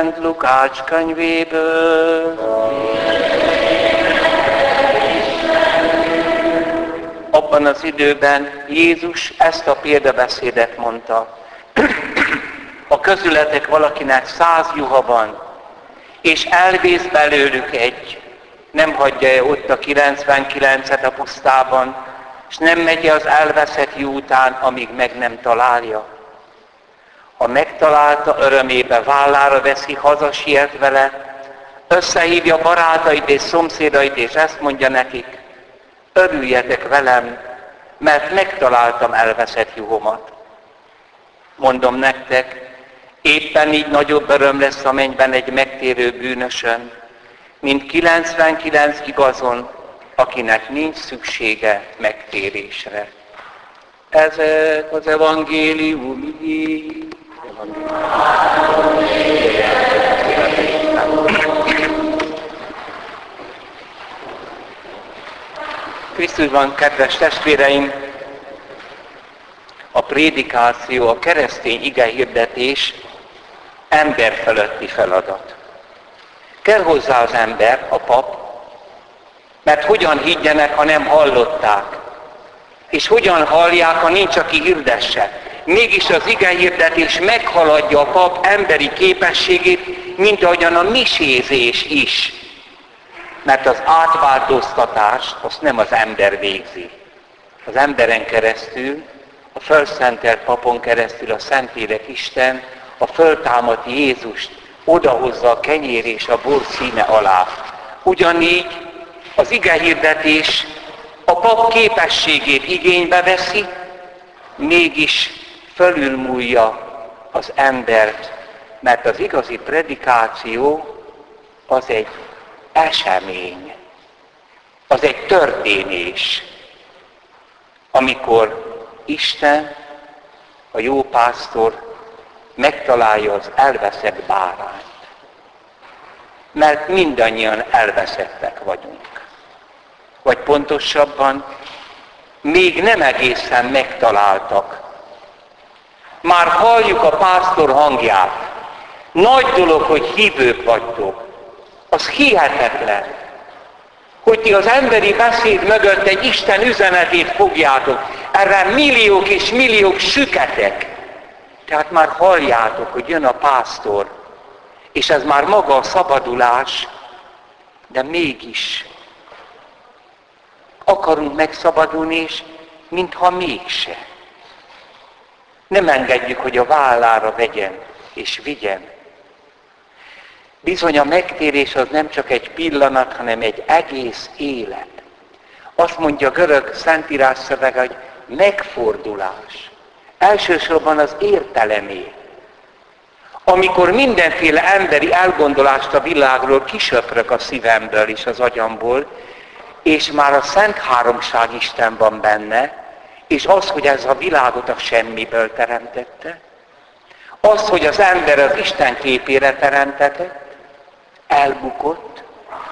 Szent Lukács könyvéből. Abban az időben Jézus ezt a példabeszédet mondta. A közületek valakinek száz juha van, és elvész belőlük egy, nem hagyja ott a 99-et a pusztában, és nem megy az elveszett jó után, amíg meg nem találja. Ha megtalálta, örömébe vállára veszi, hazasiet vele, összehívja barátait és szomszédait, és ezt mondja nekik, örüljetek velem, mert megtaláltam elveszett juhomat. Mondom nektek, éppen így nagyobb öröm lesz a mennyben egy megtérő bűnösön, mint 99 igazon, akinek nincs szüksége megtérésre. Ez az evangélium Krisztusban, kedves testvéreim, a prédikáció, a keresztény ige hirdetés ember fölötti feladat. Kell hozzá az ember, a pap, mert hogyan higgyenek, ha nem hallották? És hogyan hallják, ha nincs, aki hirdesse? Mégis az ige hirdetés meghaladja a pap emberi képességét, mint ahogyan a misézés is. Mert az átváltoztatást azt nem az ember végzi. Az emberen keresztül, a fölszentelt papon keresztül a Szentlélek Isten a föltámadt Jézust odahozza a kenyér és a bor színe alá. Ugyanígy az ige hirdetés a pap képességét igénybe veszi, mégis fölülmúlja az embert, mert az igazi predikáció az egy esemény, az egy történés, amikor Isten, a jó pásztor megtalálja az elveszett bárányt. Mert mindannyian elveszettek vagyunk. Vagy pontosabban, még nem egészen megtaláltak. Már halljuk a pásztor hangját. Nagy dolog, hogy hívők vagytok. Az hihetetlen, hogy ti az emberi beszéd mögött egy Isten üzenetét fogjátok. Erre milliók és milliók süketek. Tehát már halljátok, hogy jön a pásztor, és ez már maga a szabadulás, de mégis akarunk megszabadulni, és mintha mégse. Nem engedjük, hogy a vállára vegyen és vigyen. Bizony a megtérés az nem csak egy pillanat, hanem egy egész élet. Azt mondja a görög szentírás szöveg, hogy megfordulás. Elsősorban az értelemé. Amikor mindenféle emberi elgondolást a világról kisöprök a szívemből és az agyamból, és már a Szent Háromság Isten van benne, és az, hogy ez a világot a semmiből teremtette, az, hogy az ember az Isten képére teremtetett, elbukott,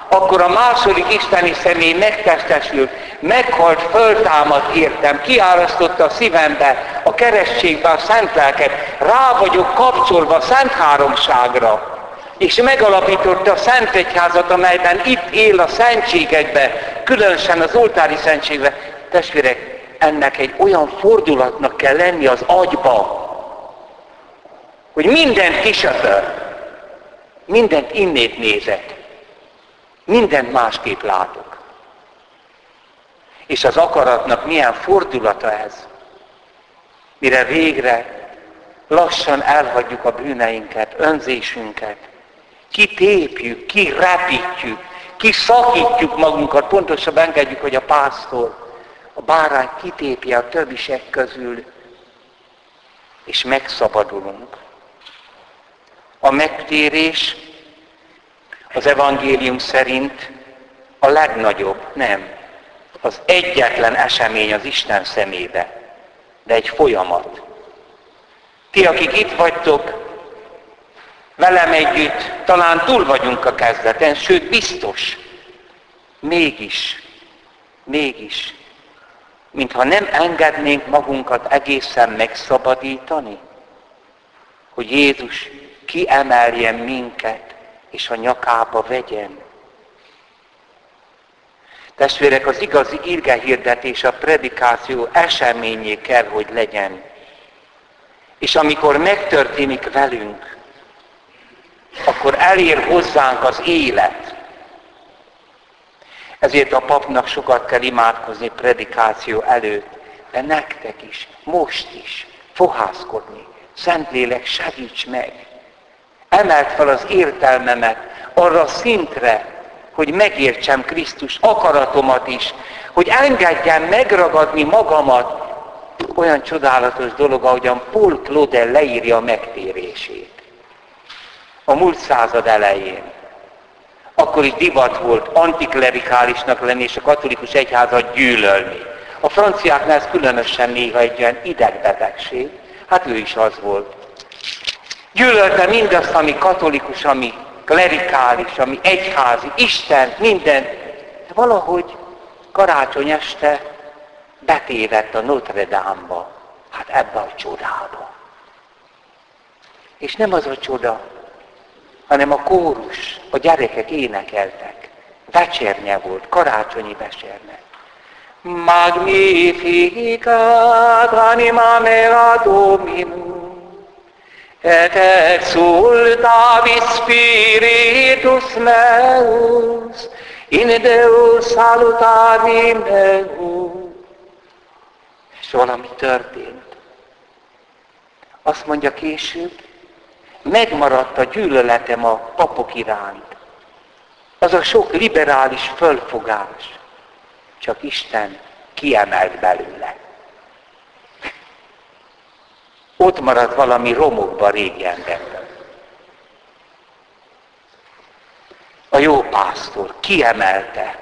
akkor a második isteni személy megtestesült, meghalt, föltámadt értem, kiárasztotta a szívembe, a keresztségbe a szent lelket, rá vagyok kapcsolva a szent háromságra, és megalapította a Szent Egyházat, amelyben itt él a szentségekbe, különösen az oltári szentségbe. Testvérek, ennek egy olyan fordulatnak kell lenni az agyba, hogy mindent kisöpör, mindent innét nézek, mindent másképp látok. És az akaratnak milyen fordulata ez, mire végre lassan elhagyjuk a bűneinket, önzésünket, kitépjük, kirepítjük, kiszakítjuk magunkat, pontosabban engedjük, hogy a pásztor, a bárány kitépje a többisek közül, és megszabadulunk. A megtérés az evangélium szerint a legnagyobb, nem, az egyetlen esemény az Isten szemébe, de egy folyamat. Ti, akik itt vagytok, velem együtt talán túl vagyunk a kezdeten, sőt biztos. Mégis, mégis, mintha nem engednénk magunkat egészen megszabadítani, hogy Jézus kiemeljen minket, és a nyakába vegyen. Testvérek, az igazi hirdetés, a predikáció eseményé kell, hogy legyen. És amikor megtörténik velünk, akkor elér hozzánk az élet. Ezért a papnak sokat kell imádkozni predikáció előtt, de nektek is, most is, fohászkodni. Szentlélek, segíts meg! Emelt fel az értelmemet arra a szintre, hogy megértsem Krisztus akaratomat is, hogy engedjem megragadni magamat. Olyan csodálatos dolog, ahogyan Paul Claudel leírja a megtérését. A múlt század elején. Akkor is divat volt antiklerikálisnak lenni és a katolikus egyházat gyűlölni. A franciáknál ez különösen néha egy olyan idegbetegség. Hát ő is az volt. Gyűlölte mindazt, ami katolikus, ami klerikális, ami egyházi, Isten, minden. De valahogy karácsony este betévedt a Notre Dame-ba, hát ebbe a csodába. És nem az a csoda, hanem a kórus, a gyerekek énekeltek. Vecsernye volt, karácsonyi vecsernye. Magnificat anima mea Dominum, et exultavi spiritus meus, in Deus salutavi meus. És valami történt. Azt mondja később, megmaradt a gyűlöletem a papok iránt. Az a sok liberális fölfogás. Csak Isten kiemelt belőle. Ott maradt valami romokba régi emberben. A jó pásztor kiemelte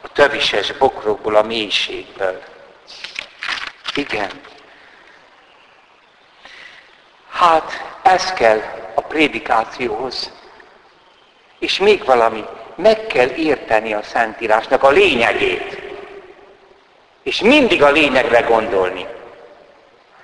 a tövises bokrokból, a mélységből. Igen. Hát ez kell a prédikációhoz. És még valami, meg kell érteni a Szentírásnak a lényegét. És mindig a lényegre gondolni.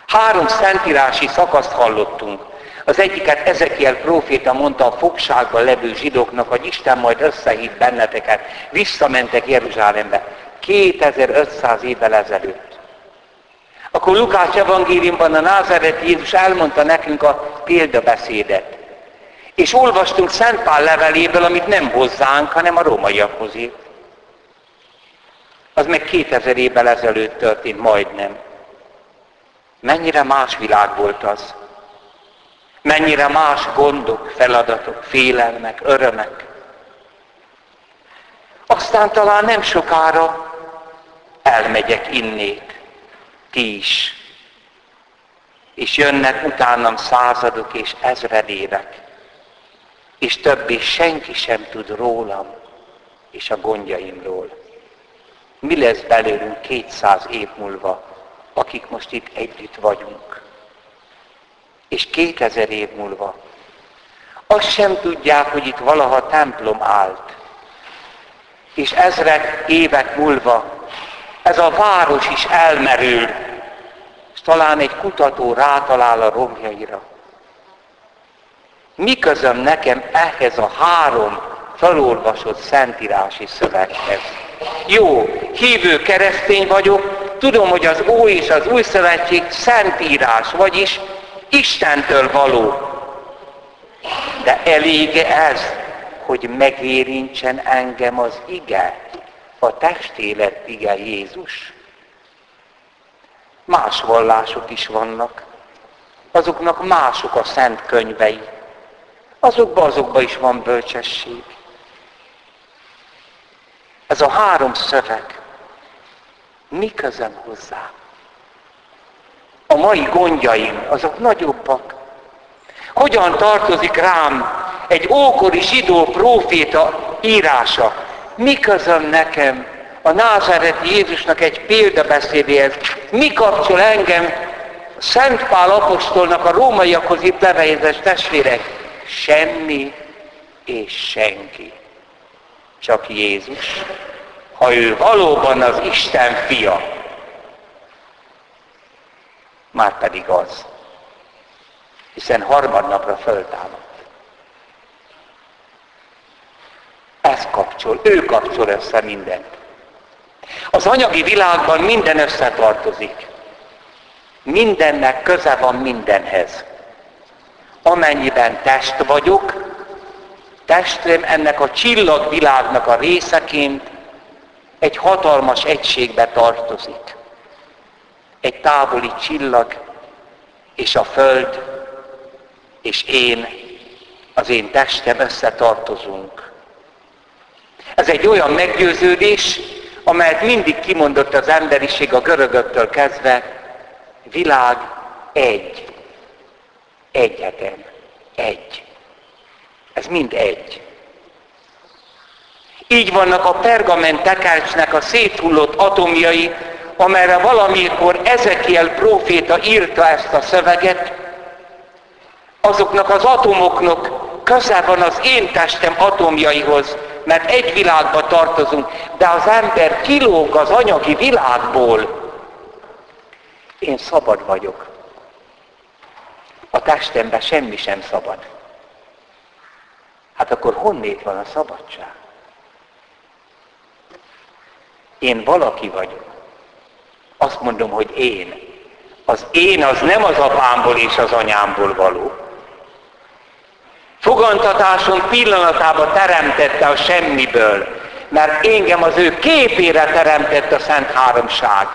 Három szentírási szakaszt hallottunk. Az egyiket Ezekiel próféta mondta a fogságban levő zsidóknak, hogy Isten majd összehív benneteket. Visszamentek Jeruzsálembe. 2500 évvel ezelőtt. Akkor Lukács evangéliumban a názereti Jézus elmondta nekünk a példabeszédet. És olvastunk Szent Pál leveléből, amit nem hozzánk, hanem a rómaiakhoz írt. Az meg 2000 évvel ezelőtt történt, majdnem. Mennyire más világ volt az. Mennyire más gondok, feladatok, félelmek, örömek. Aztán talán nem sokára elmegyek innét, ti is. És jönnek utánam századok és ezredévek. És többé senki sem tud rólam és a gondjaimról. Mi lesz belőlünk 200 év múlva, akik most itt együtt vagyunk. És 2000 év múlva. Azt sem tudják, hogy itt valaha templom állt. És ezrek évek múlva ez a város is elmerül, és talán egy kutató rátalál a romjaira. Mi közöm nekem ehhez a három felolvasott szentírási szöveghez? Jó, hívő keresztény vagyok, tudom, hogy az Új és az Új Szövetség szentírás, vagyis Istentől való. De elég ez, hogy megérintsen engem az ige, a testélet ige Jézus? Más vallások is vannak. Azoknak mások a szent könyvei. Azokban azokban is van bölcsesség. Ez a három szöveg mi közem hozzá? A mai gondjaim, azok nagyobbak. Hogyan tartozik rám egy ókori zsidó próféta írása? Mi közöm nekem a názáreti Jézusnak egy példabeszédéhez? Mi kapcsol engem Szent Pál apostolnak a rómaiakhoz itt levejezes testvérek? Semmi és senki. Csak Jézus ha ő valóban az Isten fia, már pedig az. Hiszen harmadnapra föltámadt. Ez kapcsol, ő kapcsol össze mindent. Az anyagi világban minden összetartozik. Mindennek köze van mindenhez. Amennyiben test vagyok, testem ennek a csillagvilágnak a részeként egy hatalmas egységbe tartozik. Egy távoli csillag, és a föld, és én, az én testem összetartozunk. Ez egy olyan meggyőződés, amelyet mindig kimondott az emberiség a görögöktől kezdve, világ egy. Egyetlen. Egy. Ez mind egy. Így vannak a pergament tekercsnek a széthullott atomjai, amelyre valamikor Ezekiel próféta írta ezt a szöveget, azoknak az atomoknak köze van az én testem atomjaihoz, mert egy világba tartozunk, de az ember kilóg az anyagi világból. Én szabad vagyok. A testemben semmi sem szabad. Hát akkor honnét van a szabadság? Én valaki vagyok. Azt mondom, hogy én. Az én az nem az apámból és az anyámból való. Fogantatáson pillanatában teremtette a semmiből, mert engem az ő képére teremtett a Szent Háromság.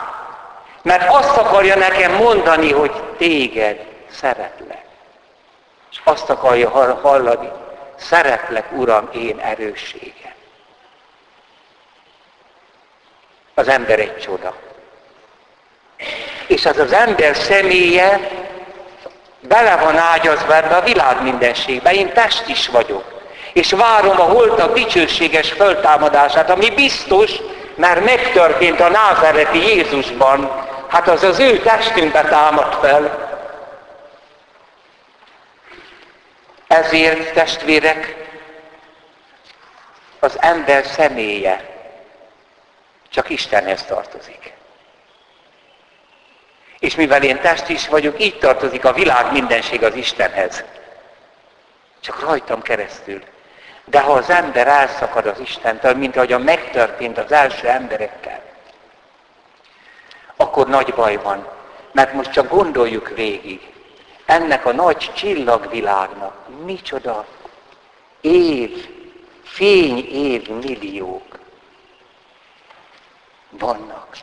Mert azt akarja nekem mondani, hogy téged szeretlek. És azt akarja hallani, szeretlek, Uram, én erősségem. Az ember egy csoda. És az az ember személye bele van ágyazva ebbe a világ mindenségbe. Én test is vagyok. És várom a holtak dicsőséges föltámadását, ami biztos, mert megtörtént a názereti Jézusban. Hát az az ő testünkbe támad fel. Ezért, testvérek, az ember személye csak Istenhez tartozik. És mivel én test is vagyok, így tartozik a világ mindenség az Istenhez. Csak rajtam keresztül. De ha az ember elszakad az Istentől, mint ahogy a megtörtént az első emberekkel, akkor nagy baj van. Mert most csak gondoljuk végig, ennek a nagy csillagvilágnak micsoda év, fény év milliók vannak,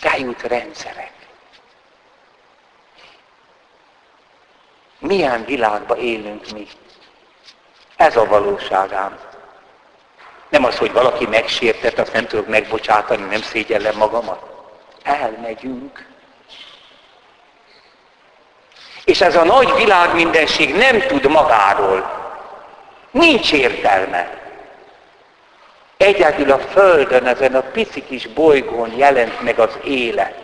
tejút rendszerek. Milyen világban élünk mi? Ez a valóságám. Nem az, hogy valaki megsértett, azt nem tudok megbocsátani, nem szégyellem magamat. Elmegyünk. És ez a nagy világ mindenség nem tud magáról. Nincs értelme. Egyedül a Földön, ezen a pici kis bolygón jelent meg az élet.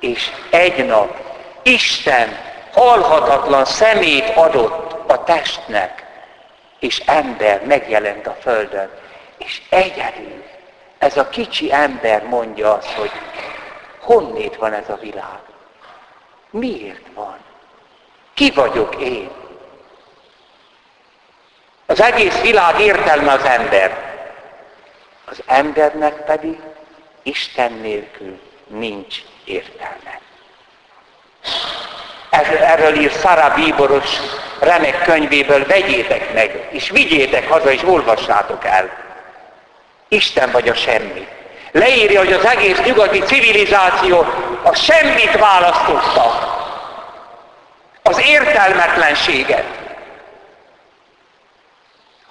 És egy nap Isten halhatatlan szemét adott a testnek, és ember megjelent a Földön. És egyedül ez a kicsi ember mondja azt, hogy honnét van ez a világ? Miért van? Ki vagyok én? Az egész világ értelme az ember. Az embernek pedig Isten nélkül nincs értelme. Erről ír Szara Bíboros remek könyvéből, vegyétek meg, és vigyétek haza, és olvassátok el. Isten vagy a semmi. Leírja, hogy az egész nyugati civilizáció a semmit választotta. Az értelmetlenséget.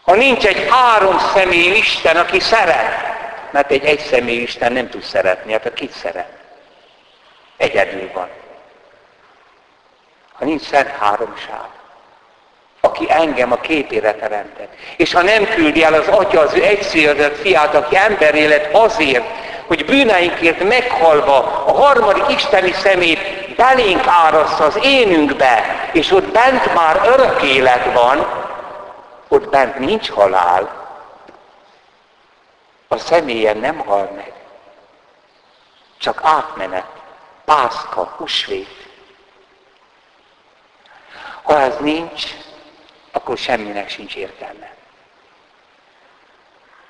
Ha nincs egy három személy Isten, aki szeret, mert egy egy személy Isten nem tud szeretni, hát a kit szeret? Egyedül van. Ha nincs szent háromság, aki engem a képére teremtett. És ha nem küldi el az Atya az ő egyszülött fiát, aki emberélet azért, hogy bűneinkért meghalva a harmadik isteni szemét belénk árassza az énünkbe, és ott bent már örök élet van, ott bent nincs halál, a személyen nem hal meg. Csak átmenet, pászka, husvét. Ha ez nincs, akkor semminek sincs értelme.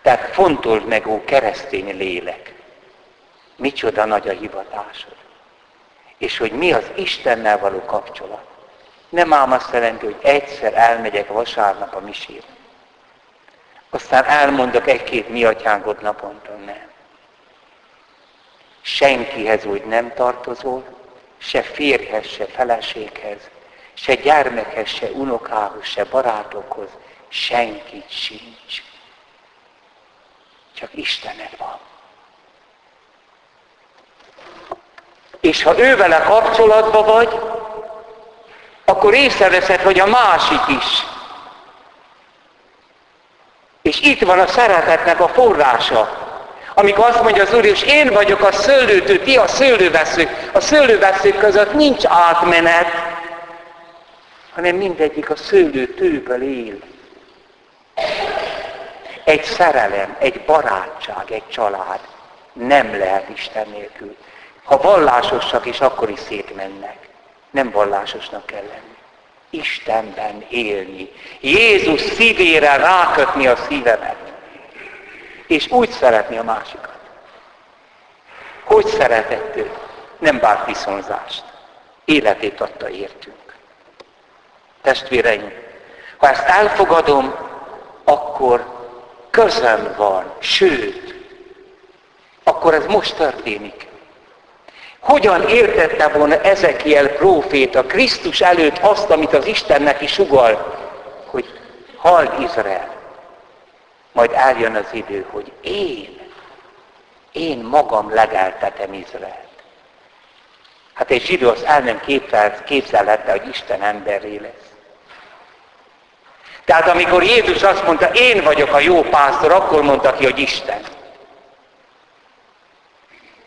Tehát fontos meg, ó keresztény lélek, micsoda nagy a hivatásod. És hogy mi az Istennel való kapcsolat. Nem ám azt jelenti, hogy egyszer elmegyek vasárnap a misére. Aztán elmondok egy-két mi atyángot naponta, nem. Senkihez úgy nem tartozol, se férjhez, se feleséghez, se gyermekhez, se unokához, se barátokhoz, senkit sincs. Csak Istened van. És ha ő vele kapcsolatban vagy, akkor észreveszed, hogy a másik is. És itt van a szeretetnek a forrása. Amikor azt mondja az Úr, és én vagyok a szőlőtő, ti a szőlőveszők. A szőlőveszők között nincs átmenet, hanem mindegyik a szőlőtőből él. Egy szerelem, egy barátság, egy család nem lehet Isten nélkül. Ha vallásosak is, akkor is szétmennek. Nem vallásosnak kell lenni. Istenben élni. Jézus szívére rákötni a szívemet. És úgy szeretni a másikat. Hogy szeretett ő? Nem várt viszonzást. Életét adta értünk. Testvéreim, ha ezt elfogadom, akkor közöm van, sőt, akkor ez most történik. Hogyan értette volna Ezekiel próféta Krisztus előtt azt, amit az Isten neki sugal, hogy hall Izrael, majd eljön az idő, hogy én, én magam legeltetem Izraelt. Hát egy zsidó az el nem képzel, képzelhette, hogy Isten emberré lesz. Tehát amikor Jézus azt mondta, én vagyok a jó pásztor, akkor mondta ki, hogy Isten.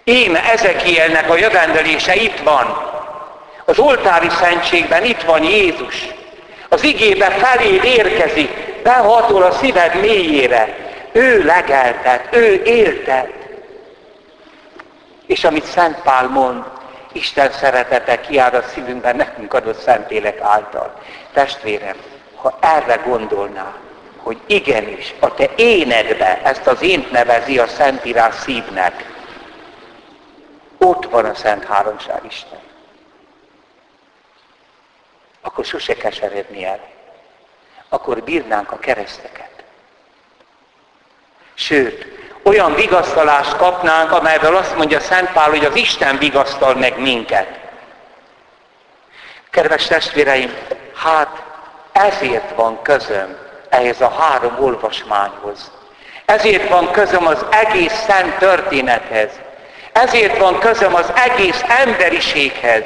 Én Ezekielnek a jövendelése itt van. Az oltári szentségben itt van Jézus. Az igébe felé érkezik, behatol a szíved mélyére. Ő legeltet, ő éltet. És amit Szent Pál mond, Isten szeretete kiárad szívünkben nekünk adott Szentlélek által. Testvérem, ha erre gondolná, hogy igenis, a te énedbe ezt az ént nevezi a Szentírás szívnek, ott van a Szent Háromság Isten. Akkor sose keseredni el. Akkor bírnánk a kereszteket. Sőt, olyan vigasztalást kapnánk, amelyből azt mondja Szent Pál, hogy az Isten vigasztal meg minket. Kedves testvéreim, hát ezért van közöm ehhez a három olvasmányhoz. Ezért van közöm az egész szent történethez. Ezért van közöm az egész emberiséghez.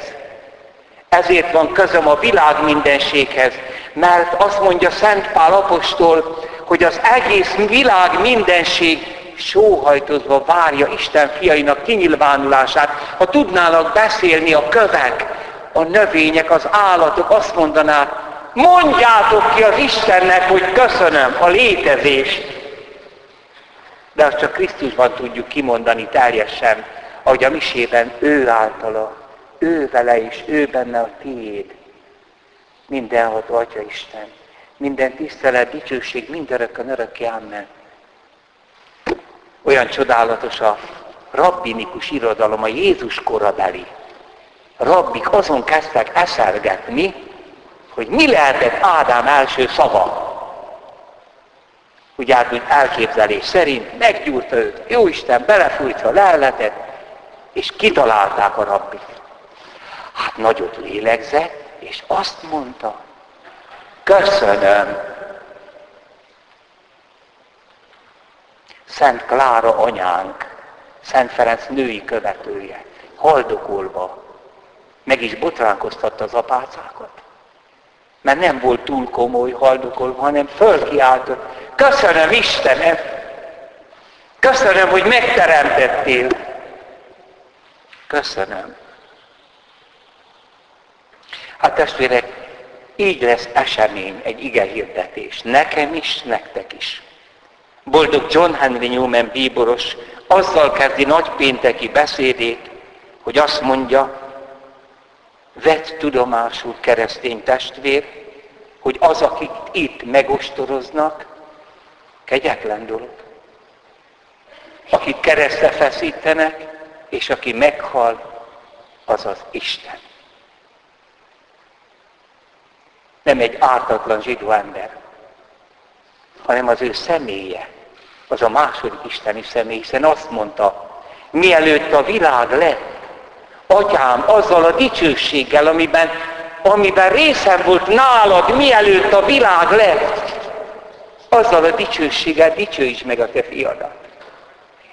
Ezért van közöm a világ mindenséghez. Mert azt mondja Szent Pál apostol, hogy az egész világ mindenség sóhajtozva várja Isten fiainak kinyilvánulását. Ha tudnának beszélni a kövek, a növények, az állatok, azt mondanák, mondjátok ki az Istennek, hogy köszönöm a létezést. De azt csak Krisztusban tudjuk kimondani teljesen, ahogy a misében ő általa, ő vele és ő benne a tiéd. Mindenható Atya Isten, minden tisztelet, dicsőség, mindörökkön örökké, amen. Olyan csodálatos a rabbinikus irodalom, a Jézus korabeli. Rabbik azon kezdtek eszelgetni, hogy mi lehetett Ádám első szava. Ugye hát, mint elképzelés szerint meggyúrta őt, Jóisten belefújtva lelletet, és kitalálták a rabbit. Hát nagyot lélegzett, és azt mondta, köszönöm. Szent Klára anyánk, Szent Ferenc női követője, haldokolva, meg is botránkoztatta az apácákat. Mert nem volt túl komoly haldokolva, hanem fölkiáltott, köszönöm Istenem, köszönöm, hogy megteremtettél, Köszönöm. Hát testvérek, így lesz esemény, egy ige hirdetés. Nekem is, nektek is. Boldog John Henry Newman bíboros azzal kezdi nagypénteki beszédét, hogy azt mondja, vett tudomásul keresztény testvér, hogy az, akik itt megostoroznak, kegyetlen dolog. Akik keresztre feszítenek, és aki meghal, az az Isten. Nem egy ártatlan zsidó ember, hanem az ő személye, az a második isteni személy, hiszen azt mondta, mielőtt a világ lett, atyám, azzal a dicsőséggel, amiben, amiben részem volt nálad, mielőtt a világ lett, azzal a dicsőséggel dicsőíts meg a te fiadat.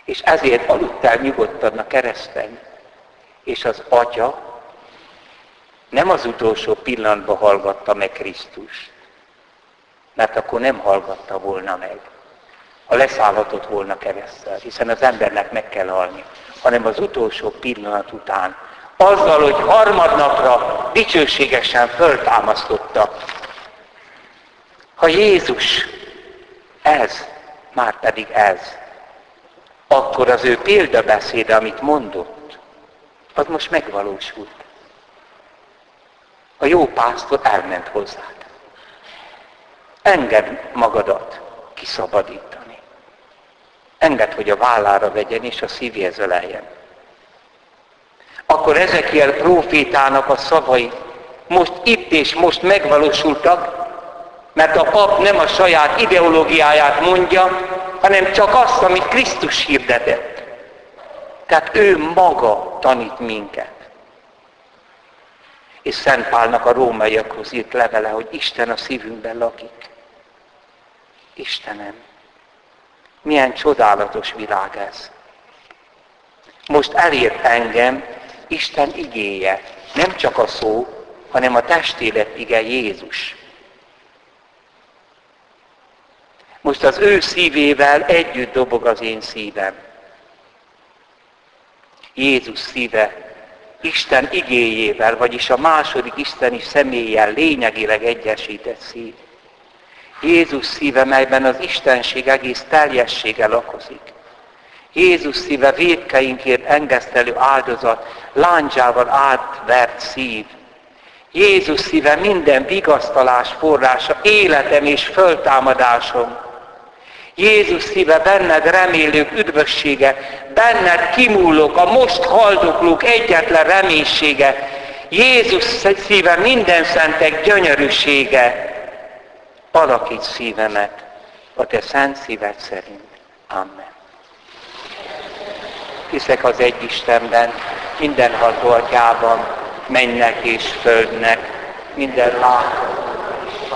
És ezért aludtál nyugodtan a kereszten. És az atya nem az utolsó pillanatban hallgatta meg Krisztust, mert akkor nem hallgatta volna meg, ha leszállhatott volna keresztel, hiszen az embernek meg kell halni, hanem az utolsó pillanat után, azzal, hogy harmadnapra dicsőségesen föltámasztotta. Ha Jézus ez, már pedig ez, akkor az ő példabeszéde, amit mondott, az most megvalósult. A jó pásztor elment hozzád. Engedd magadat kiszabadítani. Engedd, hogy a vállára vegyen és a szívéhez öleljen. Akkor Ezekiel profétának a szavai most itt és most megvalósultak, mert a pap nem a saját ideológiáját mondja, hanem csak azt, amit Krisztus hirdetett. Tehát ő maga tanít minket. És Szent Pálnak a rómaiakhoz írt levele, hogy Isten a szívünkben lakik. Istenem, milyen csodálatos világ ez. Most elért engem Isten igéje, nem csak a szó, hanem a testélet ige Jézus. Most az ő szívével együtt dobog az én szívem. Jézus szíve Isten igéjével, vagyis a második isteni személlyel lényegileg egyesített szív. Jézus szíve, melyben az Istenség egész teljessége lakozik. Jézus szíve védkeinkért engesztelő áldozat, láncsával átvert szív. Jézus szíve minden vigasztalás forrása, életem és föltámadásom. Jézus szíve benned remélők üdvössége, benned kimúlok, a most haldoklók egyetlen reménysége. Jézus szíve minden szentek gyönyörűsége. Alakíts szívemet a te szent szíved szerint. Amen. Hiszek az egy Istenben, mindenható atyában, mennek és földnek, minden látható és